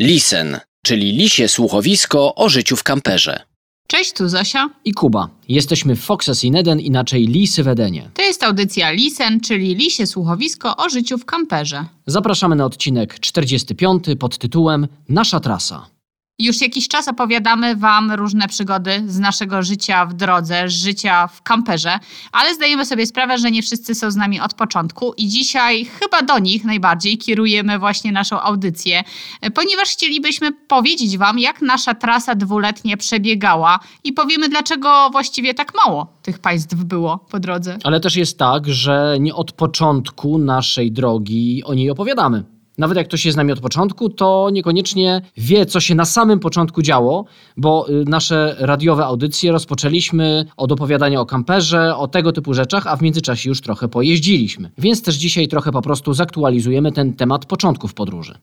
Lisen, czyli lisie słuchowisko o życiu w kamperze. Cześć, tu Zosia. i Kuba. Jesteśmy w Foxes in Eden, inaczej Lisy w Edenie. To jest audycja Lisen, czyli lisie słuchowisko o życiu w kamperze. Zapraszamy na odcinek 45 pod tytułem Nasza trasa. Już jakiś czas opowiadamy Wam różne przygody z naszego życia w drodze, z życia w kamperze, ale zdajemy sobie sprawę, że nie wszyscy są z nami od początku i dzisiaj chyba do nich najbardziej kierujemy właśnie naszą audycję, ponieważ chcielibyśmy powiedzieć Wam, jak nasza trasa dwuletnia przebiegała i powiemy, dlaczego właściwie tak mało tych państw było po drodze. Ale też jest tak, że nie od początku naszej drogi o niej opowiadamy. Nawet jak ktoś jest z nami od początku, to niekoniecznie wie, co się na samym początku działo, bo y, nasze radiowe audycje rozpoczęliśmy od opowiadania o kamperze, o tego typu rzeczach, a w międzyczasie już trochę pojeździliśmy. Więc też dzisiaj trochę po prostu zaktualizujemy ten temat początków podróży.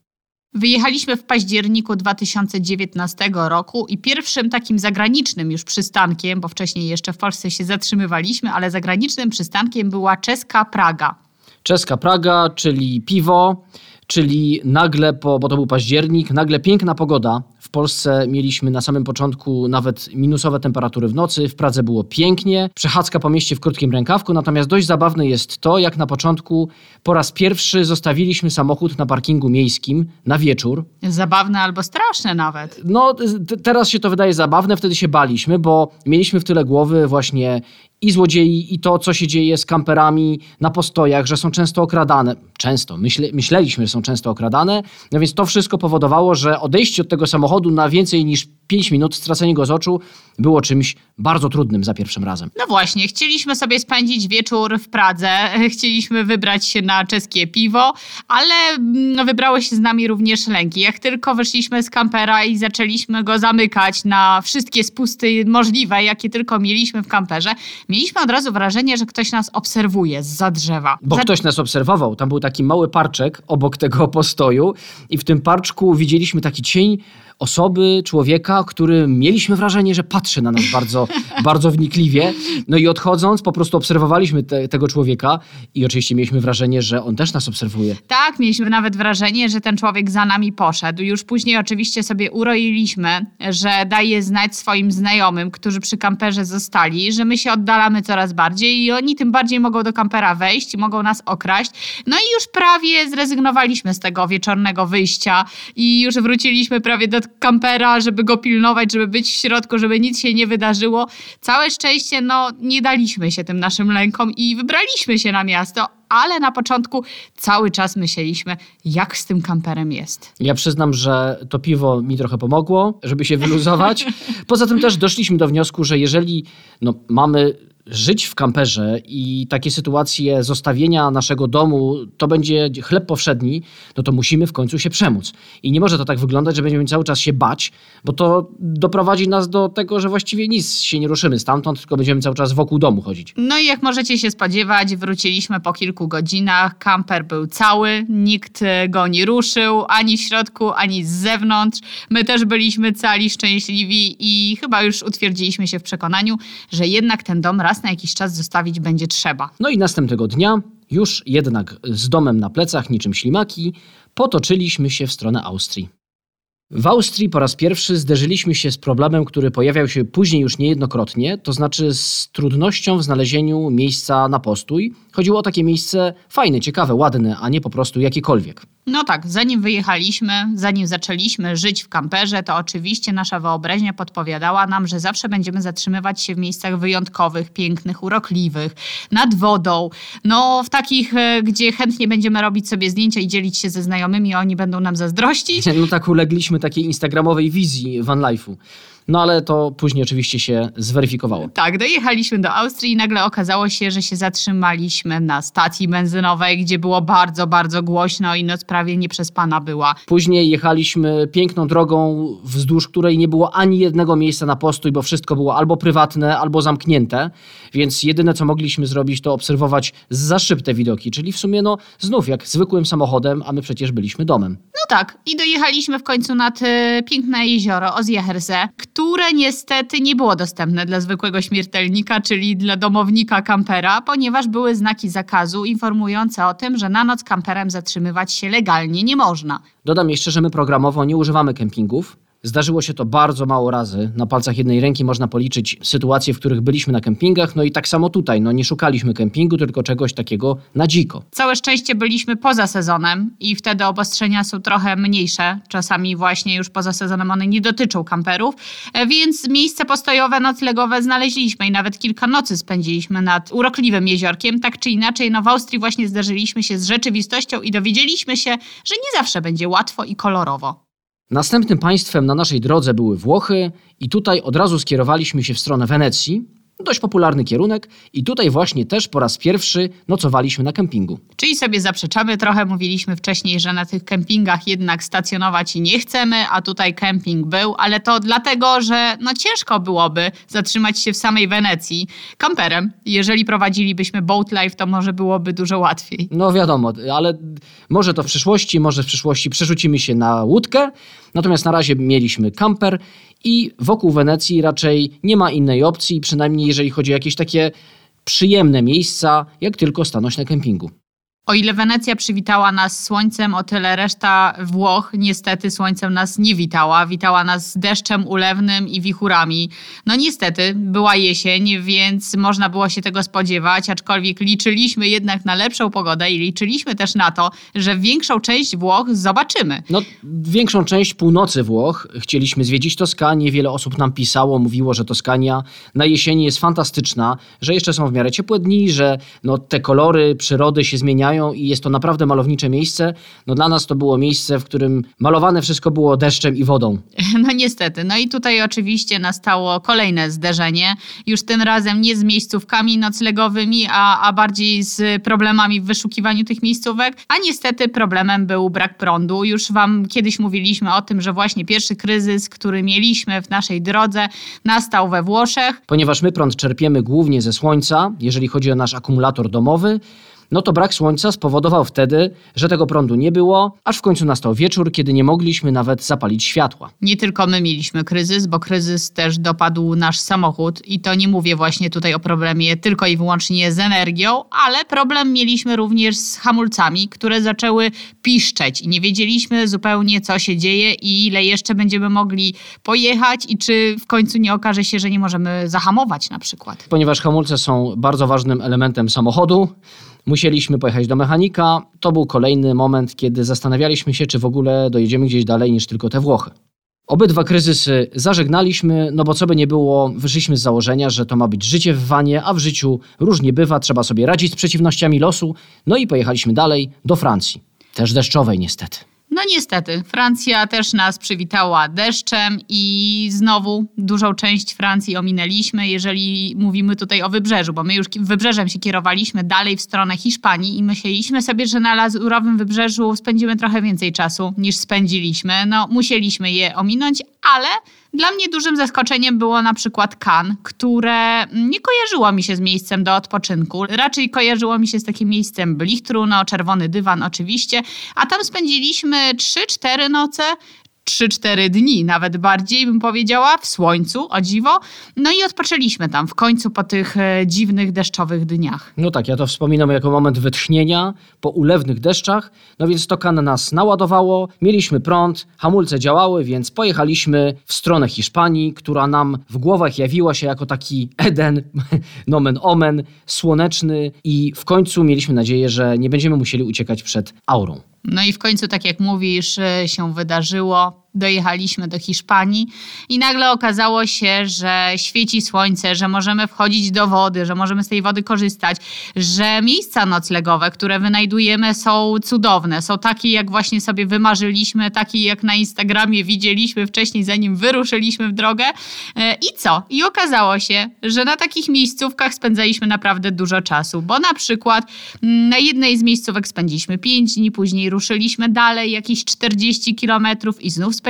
Wyjechaliśmy w październiku 2019 roku i pierwszym takim zagranicznym już przystankiem, bo wcześniej jeszcze w Polsce się zatrzymywaliśmy, ale zagranicznym przystankiem była czeska Praga. Czeska Praga, czyli piwo, czyli nagle, po, bo to był październik, nagle piękna pogoda. W Polsce mieliśmy na samym początku nawet minusowe temperatury w nocy, w Pradze było pięknie, przechadzka po mieście w krótkim rękawku, natomiast dość zabawne jest to, jak na początku po raz pierwszy zostawiliśmy samochód na parkingu miejskim na wieczór. Zabawne albo straszne nawet. No, teraz się to wydaje zabawne, wtedy się baliśmy, bo mieliśmy w tyle głowy właśnie i złodziei, i to, co się dzieje z kamperami na postojach, że są często okradane. Często, myśle, myśleliśmy, że są często okradane. No więc to wszystko powodowało, że odejście od tego samochodu na więcej niż 5 minut, stracenie go z oczu, było czymś bardzo trudnym za pierwszym razem. No właśnie, chcieliśmy sobie spędzić wieczór w Pradze, chcieliśmy wybrać się na czeskie piwo, ale mm, wybrały się z nami również lęki. Jak tylko wyszliśmy z kampera i zaczęliśmy go zamykać na wszystkie spusty możliwe, jakie tylko mieliśmy w kamperze, mieliśmy od razu wrażenie, że ktoś nas obserwuje z drzewa. Bo Za- ktoś nas obserwował. Tam był taki mały parczek obok tego postoju, i w tym parczku widzieliśmy taki cień osoby, człowieka, który mieliśmy wrażenie, że patrzy na nas bardzo, bardzo wnikliwie. No i odchodząc, po prostu obserwowaliśmy te, tego człowieka i oczywiście mieliśmy wrażenie, że on też nas obserwuje. Tak, mieliśmy nawet wrażenie, że ten człowiek za nami poszedł. Już później oczywiście sobie uroiliśmy, że daje znać swoim znajomym, którzy przy kamperze zostali, że my się oddalamy coraz bardziej i oni tym bardziej mogą do kampera wejść i mogą nas okraść. No i już prawie zrezygnowaliśmy z tego wieczornego wyjścia i już wróciliśmy prawie do kampera, żeby go pilnować, żeby być w środku, żeby nic się nie wydarzyło. Całe szczęście, no nie daliśmy się tym naszym lękom i wybraliśmy się na miasto, ale na początku cały czas myśleliśmy, jak z tym kamperem jest. Ja przyznam, że to piwo mi trochę pomogło, żeby się wyluzować. Poza tym też doszliśmy do wniosku, że jeżeli no, mamy żyć w kamperze i takie sytuacje zostawienia naszego domu to będzie chleb powszedni, no to musimy w końcu się przemóc. I nie może to tak wyglądać, że będziemy cały czas się bać, bo to doprowadzi nas do tego, że właściwie nic się nie ruszymy stamtąd, tylko będziemy cały czas wokół domu chodzić. No i jak możecie się spodziewać, wróciliśmy po kilku godzinach. Kamper był cały, nikt e, go nie ruszył, ani w środku, ani z zewnątrz. My też byliśmy cali, szczęśliwi i chyba już utwierdziliśmy się w przekonaniu, że jednak ten dom raz na jakiś czas zostawić będzie trzeba. No i następnego dnia, już jednak z domem na plecach, niczym ślimaki, potoczyliśmy się w stronę Austrii. W Austrii po raz pierwszy zderzyliśmy się z problemem, który pojawiał się później już niejednokrotnie, to znaczy z trudnością w znalezieniu miejsca na postój. Chodziło o takie miejsce fajne, ciekawe, ładne, a nie po prostu jakiekolwiek. No tak, zanim wyjechaliśmy, zanim zaczęliśmy żyć w kamperze, to oczywiście nasza wyobraźnia podpowiadała nam, że zawsze będziemy zatrzymywać się w miejscach wyjątkowych, pięknych, urokliwych, nad wodą, no w takich, e, gdzie chętnie będziemy robić sobie zdjęcia i dzielić się ze znajomymi, a oni będą nam zazdrościć. No tak ulegliśmy takiej instagramowej wizji van life'u. No ale to później oczywiście się zweryfikowało. Tak, dojechaliśmy do Austrii i nagle okazało się, że się zatrzymaliśmy na stacji benzynowej, gdzie było bardzo, bardzo głośno i noc prawie nieprzespana była. Później jechaliśmy piękną drogą, wzdłuż której nie było ani jednego miejsca na postój, bo wszystko było albo prywatne, albo zamknięte. Więc jedyne, co mogliśmy zrobić, to obserwować za szyb te widoki. Czyli w sumie, no, znów jak zwykłym samochodem, a my przecież byliśmy domem. No tak, i dojechaliśmy w końcu nad e, piękne jezioro Ozjaherse, które niestety nie było dostępne dla zwykłego śmiertelnika, czyli dla domownika kampera, ponieważ były znaki zakazu informujące o tym, że na noc kamperem zatrzymywać się legalnie nie można. Dodam jeszcze, że my programowo nie używamy kempingów. Zdarzyło się to bardzo mało razy. Na palcach jednej ręki można policzyć sytuacje, w których byliśmy na kempingach. No i tak samo tutaj. No nie szukaliśmy kempingu, tylko czegoś takiego na dziko. Całe szczęście byliśmy poza sezonem i wtedy obostrzenia są trochę mniejsze. Czasami właśnie już poza sezonem one nie dotyczą kamperów, e, więc miejsce postojowe, noclegowe znaleźliśmy i nawet kilka nocy spędziliśmy nad urokliwym jeziorkiem. Tak czy inaczej, no w Austrii właśnie zderzyliśmy się z rzeczywistością i dowiedzieliśmy się, że nie zawsze będzie łatwo i kolorowo. Następnym państwem na naszej drodze były Włochy i tutaj od razu skierowaliśmy się w stronę Wenecji. Dość popularny kierunek i tutaj właśnie też po raz pierwszy nocowaliśmy na kempingu. Czyli sobie zaprzeczamy trochę, mówiliśmy wcześniej, że na tych kempingach jednak stacjonować nie chcemy, a tutaj kemping był, ale to dlatego, że no ciężko byłoby zatrzymać się w samej Wenecji kamperem. Jeżeli prowadzilibyśmy boat life, to może byłoby dużo łatwiej. No wiadomo, ale może to w przyszłości, może w przyszłości przerzucimy się na łódkę. Natomiast na razie mieliśmy kamper i wokół Wenecji raczej nie ma innej opcji, przynajmniej jeżeli chodzi o jakieś takie przyjemne miejsca, jak tylko stanąć na kempingu. O ile Wenecja przywitała nas słońcem, o tyle reszta Włoch niestety słońcem nas nie witała. Witała nas deszczem ulewnym i wichurami. No niestety, była jesień, więc można było się tego spodziewać, aczkolwiek liczyliśmy jednak na lepszą pogodę i liczyliśmy też na to, że większą część Włoch zobaczymy. No, większą część północy Włoch chcieliśmy zwiedzić Toskanię. Wiele osób nam pisało, mówiło, że Toskania na jesieni jest fantastyczna, że jeszcze są w miarę ciepłe dni, że no, te kolory przyrody się zmieniają i jest to naprawdę malownicze miejsce. No dla nas to było miejsce, w którym malowane wszystko było deszczem i wodą. No niestety. No i tutaj oczywiście nastało kolejne zderzenie. Już tym razem nie z miejscówkami noclegowymi, a, a bardziej z problemami w wyszukiwaniu tych miejscówek. A niestety problemem był brak prądu. Już Wam kiedyś mówiliśmy o tym, że właśnie pierwszy kryzys, który mieliśmy w naszej drodze, nastał we Włoszech. Ponieważ my prąd czerpiemy głównie ze słońca, jeżeli chodzi o nasz akumulator domowy, no to brak słońca spowodował wtedy, że tego prądu nie było, aż w końcu nastał wieczór, kiedy nie mogliśmy nawet zapalić światła. Nie tylko my mieliśmy kryzys, bo kryzys też dopadł nasz samochód i to nie mówię właśnie tutaj o problemie tylko i wyłącznie z energią, ale problem mieliśmy również z hamulcami, które zaczęły piszczeć i nie wiedzieliśmy zupełnie co się dzieje i ile jeszcze będziemy mogli pojechać i czy w końcu nie okaże się, że nie możemy zahamować na przykład. Ponieważ hamulce są bardzo ważnym elementem samochodu, Musieliśmy pojechać do mechanika. To był kolejny moment, kiedy zastanawialiśmy się, czy w ogóle dojedziemy gdzieś dalej niż tylko te Włochy. Obydwa kryzysy zażegnaliśmy, no bo co by nie było, wyszliśmy z założenia, że to ma być życie w wanie, a w życiu różnie bywa, trzeba sobie radzić z przeciwnościami losu, no i pojechaliśmy dalej do Francji. Też deszczowej niestety. No niestety, Francja też nas przywitała deszczem i znowu dużą część Francji ominęliśmy, jeżeli mówimy tutaj o wybrzeżu, bo my już wybrzeżem się kierowaliśmy dalej w stronę Hiszpanii i myśleliśmy sobie, że na Lazurowym Wybrzeżu spędzimy trochę więcej czasu niż spędziliśmy. No musieliśmy je ominąć, ale dla mnie dużym zaskoczeniem było na przykład Cannes, które nie kojarzyło mi się z miejscem do odpoczynku. Raczej kojarzyło mi się z takim miejscem blichtru, no czerwony dywan oczywiście, a tam spędziliśmy 3-4 noce, 3-4 dni, nawet bardziej bym powiedziała, w słońcu, o dziwo. No i odpoczęliśmy tam w końcu po tych e, dziwnych deszczowych dniach. No tak, ja to wspominam jako moment wytchnienia po ulewnych deszczach. No więc to kan nas naładowało, mieliśmy prąd, hamulce działały, więc pojechaliśmy w stronę Hiszpanii, która nam w głowach jawiła się jako taki Eden, nomen omen, słoneczny i w końcu mieliśmy nadzieję, że nie będziemy musieli uciekać przed aurą. No i w końcu, tak jak mówisz, e, się wydarzyło dojechaliśmy do Hiszpanii i nagle okazało się, że świeci słońce, że możemy wchodzić do wody, że możemy z tej wody korzystać, że miejsca noclegowe, które wynajdujemy są cudowne, są takie jak właśnie sobie wymarzyliśmy, takie jak na Instagramie widzieliśmy wcześniej, zanim wyruszyliśmy w drogę. E, I co? I okazało się, że na takich miejscówkach spędzaliśmy naprawdę dużo czasu, bo na przykład mm, na jednej z miejscówek spędziliśmy 5 dni, później ruszyliśmy dalej jakieś 40 kilometrów i znów spędziliśmy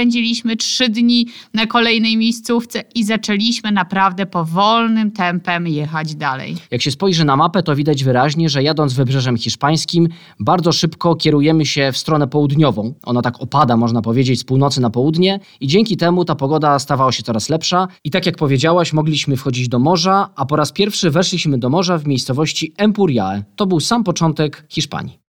trzy dni na kolejnej miejscówce i zaczęliśmy naprawdę powolnym tempem jechać dalej. Jak się spojrzy na mapę, to widać wyraźnie, że jadąc wybrzeżem hiszpańskim, bardzo szybko kierujemy się w stronę południową. Ona tak opada, można powiedzieć, z północy na południe i dzięki temu ta pogoda stawała się coraz lepsza. I tak jak powiedziałaś, mogliśmy wchodzić do morza, a po raz pierwszy weszliśmy do morza w miejscowości Empuriae. To był sam początek Hiszpanii.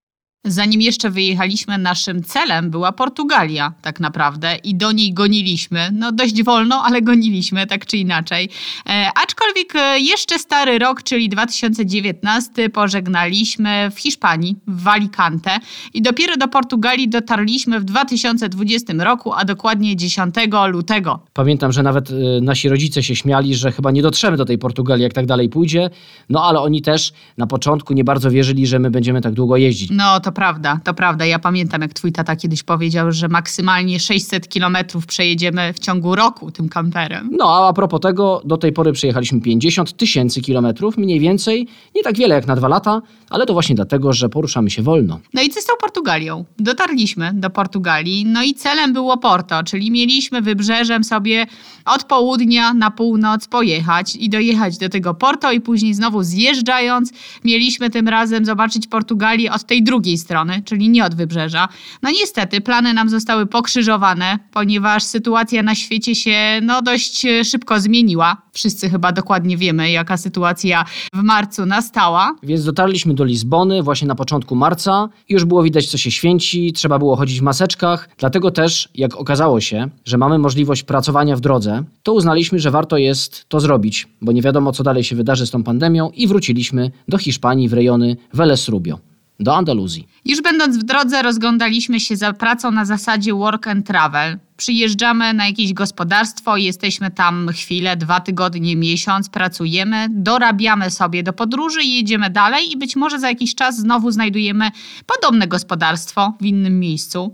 Zanim jeszcze wyjechaliśmy, naszym celem była Portugalia, tak naprawdę, i do niej goniliśmy. No dość wolno, ale goniliśmy, tak czy inaczej. E, aczkolwiek e, jeszcze stary rok, czyli 2019, pożegnaliśmy w Hiszpanii, w Alicante, i dopiero do Portugalii dotarliśmy w 2020 roku, a dokładnie 10 lutego. Pamiętam, że nawet y, nasi rodzice się śmiali, że chyba nie dotrzemy do tej Portugalii, jak tak dalej pójdzie. No ale oni też na początku nie bardzo wierzyli, że my będziemy tak długo jeździć. No, to prawda, to prawda. Ja pamiętam, jak twój tata kiedyś powiedział, że maksymalnie 600 kilometrów przejedziemy w ciągu roku tym kamperem. No a a propos tego, do tej pory przejechaliśmy 50 tysięcy kilometrów, mniej więcej. Nie tak wiele jak na dwa lata, ale to właśnie dlatego, że poruszamy się wolno. No i co z tą Portugalią? Dotarliśmy do Portugalii, no i celem było Porto, czyli mieliśmy wybrzeżem sobie od południa na północ pojechać i dojechać do tego Porto i później znowu zjeżdżając, mieliśmy tym razem zobaczyć Portugalię od tej drugiej strony, czyli nie od wybrzeża. No niestety plany nam zostały pokrzyżowane, ponieważ sytuacja na świecie się no dość e, szybko zmieniła. Wszyscy chyba dokładnie wiemy, jaka sytuacja w marcu nastała. Więc dotarliśmy do Lizbony właśnie na początku marca już było widać, co się święci, trzeba było chodzić w maseczkach. Dlatego też, jak okazało się, że mamy możliwość pracowania w drodze, to uznaliśmy, że warto jest to zrobić, bo nie wiadomo, co dalej się wydarzy z tą pandemią i wróciliśmy do Hiszpanii w rejony Veles Rubio, do Andaluzji. Już będąc w drodze, rozglądaliśmy się za pracą na zasadzie work and travel. Przyjeżdżamy na jakieś gospodarstwo, jesteśmy tam chwilę, dwa tygodnie, miesiąc, pracujemy, dorabiamy sobie do podróży i jedziemy dalej i być może za jakiś czas znowu znajdujemy podobne gospodarstwo w innym miejscu.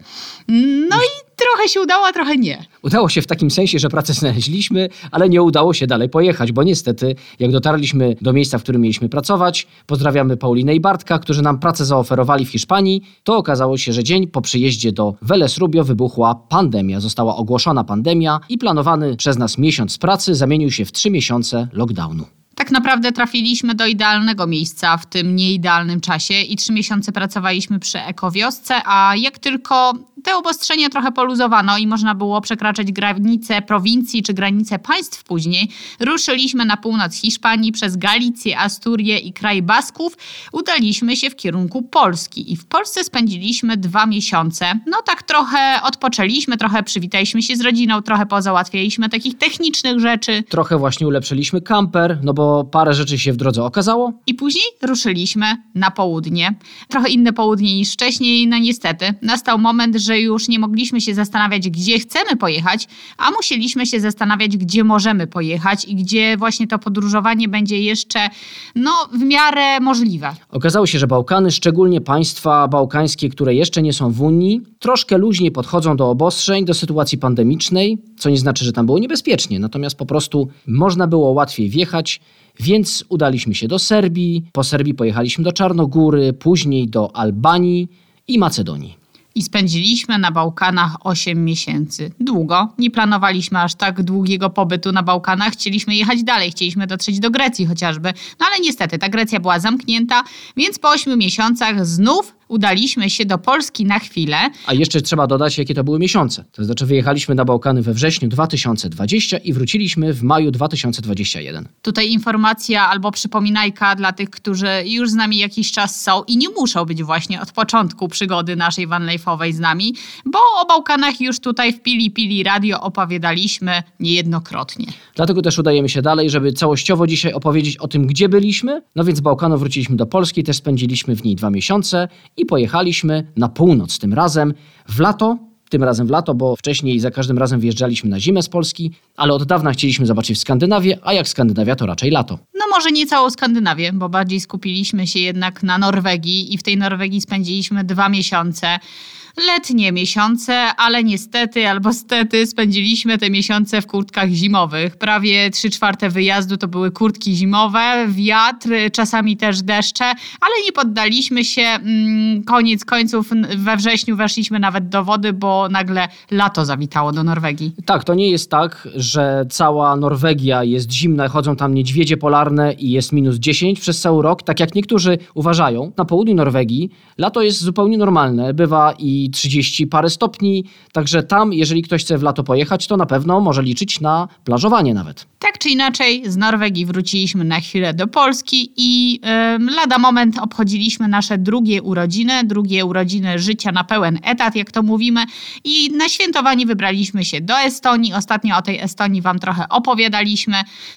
No i trochę się udało, a trochę nie. Udało się w takim sensie, że pracę znaleźliśmy, ale nie udało się dalej pojechać, bo niestety, jak dotarliśmy do miejsca, w którym mieliśmy pracować, pozdrawiamy Paulinę i Bartka, którzy nam pracę zaoferowali w Hiszpanii, to okazało się, że dzień po przyjeździe do Veles Rubio wybuchła pandemia. Została ogłoszona pandemia i planowany przez nas miesiąc pracy zamienił się w trzy miesiące lockdownu. Tak naprawdę trafiliśmy do idealnego miejsca w tym nieidealnym czasie i trzy miesiące pracowaliśmy przy ekowiosce, a jak tylko te obostrzenia trochę poluzowano i można było przekraczać granice prowincji czy granice państw później, ruszyliśmy na północ Hiszpanii przez Galicję, Asturię i kraj Basków. Udaliśmy się w kierunku Polski i w Polsce spędziliśmy dwa miesiące. No tak trochę odpoczęliśmy, trochę przywitaliśmy się z rodziną, trochę pozałatwialiśmy takich technicznych rzeczy Trochę właśnie ulepszyliśmy kamper, no bo parę rzeczy się w drodze okazało. i później ruszyliśmy na południe. Trochę inne południe niż wcześniej, no niestety. Nastał moment, że już nie mogliśmy się zastanawiać, gdzie chcemy pojechać, a musieliśmy się zastanawiać, gdzie możemy pojechać i gdzie właśnie to podróżowanie będzie jeszcze, no, w miarę możliwe. Okazało się, że Bałkany, szczególnie państwa bałkańskie, które jeszcze nie są w Unii, troszkę luźniej podchodzą do obostrzeń, do sytuacji pandemicznej, co nie znaczy, że tam było niebezpiecznie, natomiast po prostu można było łatwiej wjechać, więc udaliśmy się do Serbii, po Serbii pojechaliśmy do Czarnogóry, później do Albanii i Macedonii. I spędziliśmy na Bałkanach 8 miesięcy. Długo. Nie planowaliśmy aż tak długiego pobytu na Bałkanach. Chcieliśmy jechać dalej, chcieliśmy dotrzeć do Grecji chociażby. No ale niestety ta Grecja była zamknięta, więc po 8 miesiącach znów udaliśmy się do Polski na chwilę. A jeszcze trzeba dodać, jakie to były miesiące. To znaczy wyjechaliśmy na Bałkany we wrześniu 2020 i wróciliśmy w maju 2021. Tutaj informacja albo przypominajka dla tych, którzy już z nami jakiś czas są i nie muszą być właśnie od początku przygody naszej vanlife'owej z nami, bo o Bałkanach już tutaj w Pili Pili Radio opowiadaliśmy niejednokrotnie. Dlatego też udajemy się dalej, żeby całościowo dzisiaj opowiedzieć o tym, gdzie byliśmy. No więc z Bałkanów wróciliśmy do Polski, też spędziliśmy w niej dwa miesiące i pojechaliśmy na północ tym razem w lato. Tym razem w lato, bo wcześniej za każdym razem wjeżdżaliśmy na zimę z Polski, ale od dawna chcieliśmy zobaczyć Skandynawię, a jak Skandynawia to raczej lato. No może nie całą Skandynawię, bo bardziej skupiliśmy się jednak na Norwegii i w tej Norwegii spędziliśmy dwa miesiące. Letnie miesiące, ale niestety albo stety spędziliśmy te miesiące w kurtkach zimowych. Prawie 3 czwarte wyjazdu to były kurtki zimowe, wiatr, czasami też deszcze, ale nie poddaliśmy się. Mm, Koniec końców we wrześniu weszliśmy nawet do wody, bo nagle lato zawitało do Norwegii. Tak, to nie jest tak, że cała Norwegia jest zimna, chodzą tam niedźwiedzie polarne i jest minus 10 przez cały rok, tak jak niektórzy uważają. Na południu Norwegii lato jest zupełnie normalne, bywa i 30 parę stopni, także tam, jeżeli ktoś chce w lato pojechać, to na pewno może liczyć na plażowanie nawet. Tak czy inaczej, z Norwegii wróciliśmy na chwilę do Polski i ym, lada moment obchodziliśmy nasze drugie urodziny, drugie urodziny życia na pełen etat, jak to mówimy. I na świętowanie wybraliśmy się do Estonii. Ostatnio o tej Estonii Wam trochę opowiadaliśmy.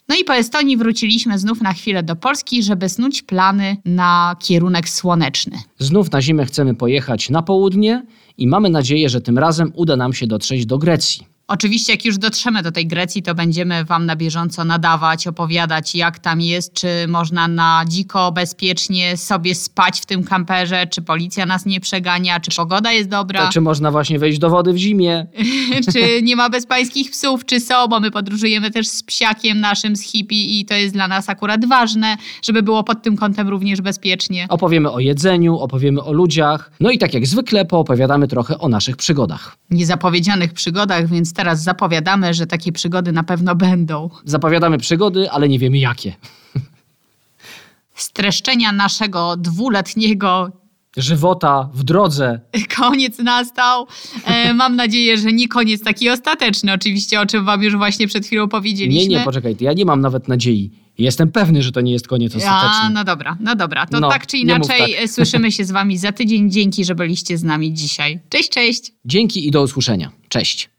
No i po Estonii wróciliśmy znów na chwilę do Polski, żeby snuć plany na kierunek słoneczny. Znów na zimę chcemy pojechać na południe i mamy nadzieję, że tym razem uda nam się dotrzeć do Grecji. Oczywiście, jak już dotrzemy do tej Grecji, to będziemy Wam na bieżąco nadawać, opowiadać, jak tam jest, czy można na dziko, bezpiecznie sobie spać w tym kamperze, czy policja nas nie przegania, czy pogoda jest dobra, To, czy można właśnie wejść do wody w zimie? czy nie ma bezpańskich psów, czy są, bo my podróżujemy też z psiakiem naszym, z hippie i to jest dla nas akurat ważne, żeby było pod tym kątem również bezpiecznie. Opowiemy o jedzeniu, opowiemy o ludziach, no i tak jak zwykle poopowiadamy trochę o naszych przygodach. Niezapowiedzianych przygodach, więc teraz zapowiadamy, że takie przygody na pewno będą. Zapowiadamy przygody, ale nie wiemy jakie. Streszczenia naszego dwuletniego Żywota w drodze. koniec nastał. E, mam nadzieję, że nie koniec taki ostateczny, oczywiście, o czym wam już właśnie przed chwilą powiedzieliśmy. Nie, nie, poczekaj, ja nie mam nawet nadziei. Jestem pewny, że to nie jest koniec A, ostateczny. no dobra, no dobra. To No, tak czy inaczej tak. e, słyszymy się z wami za tydzień. Dzięki, że byliście z nami dzisiaj. Cześć, cześć! Dzięki i do usłyszenia. Cześć.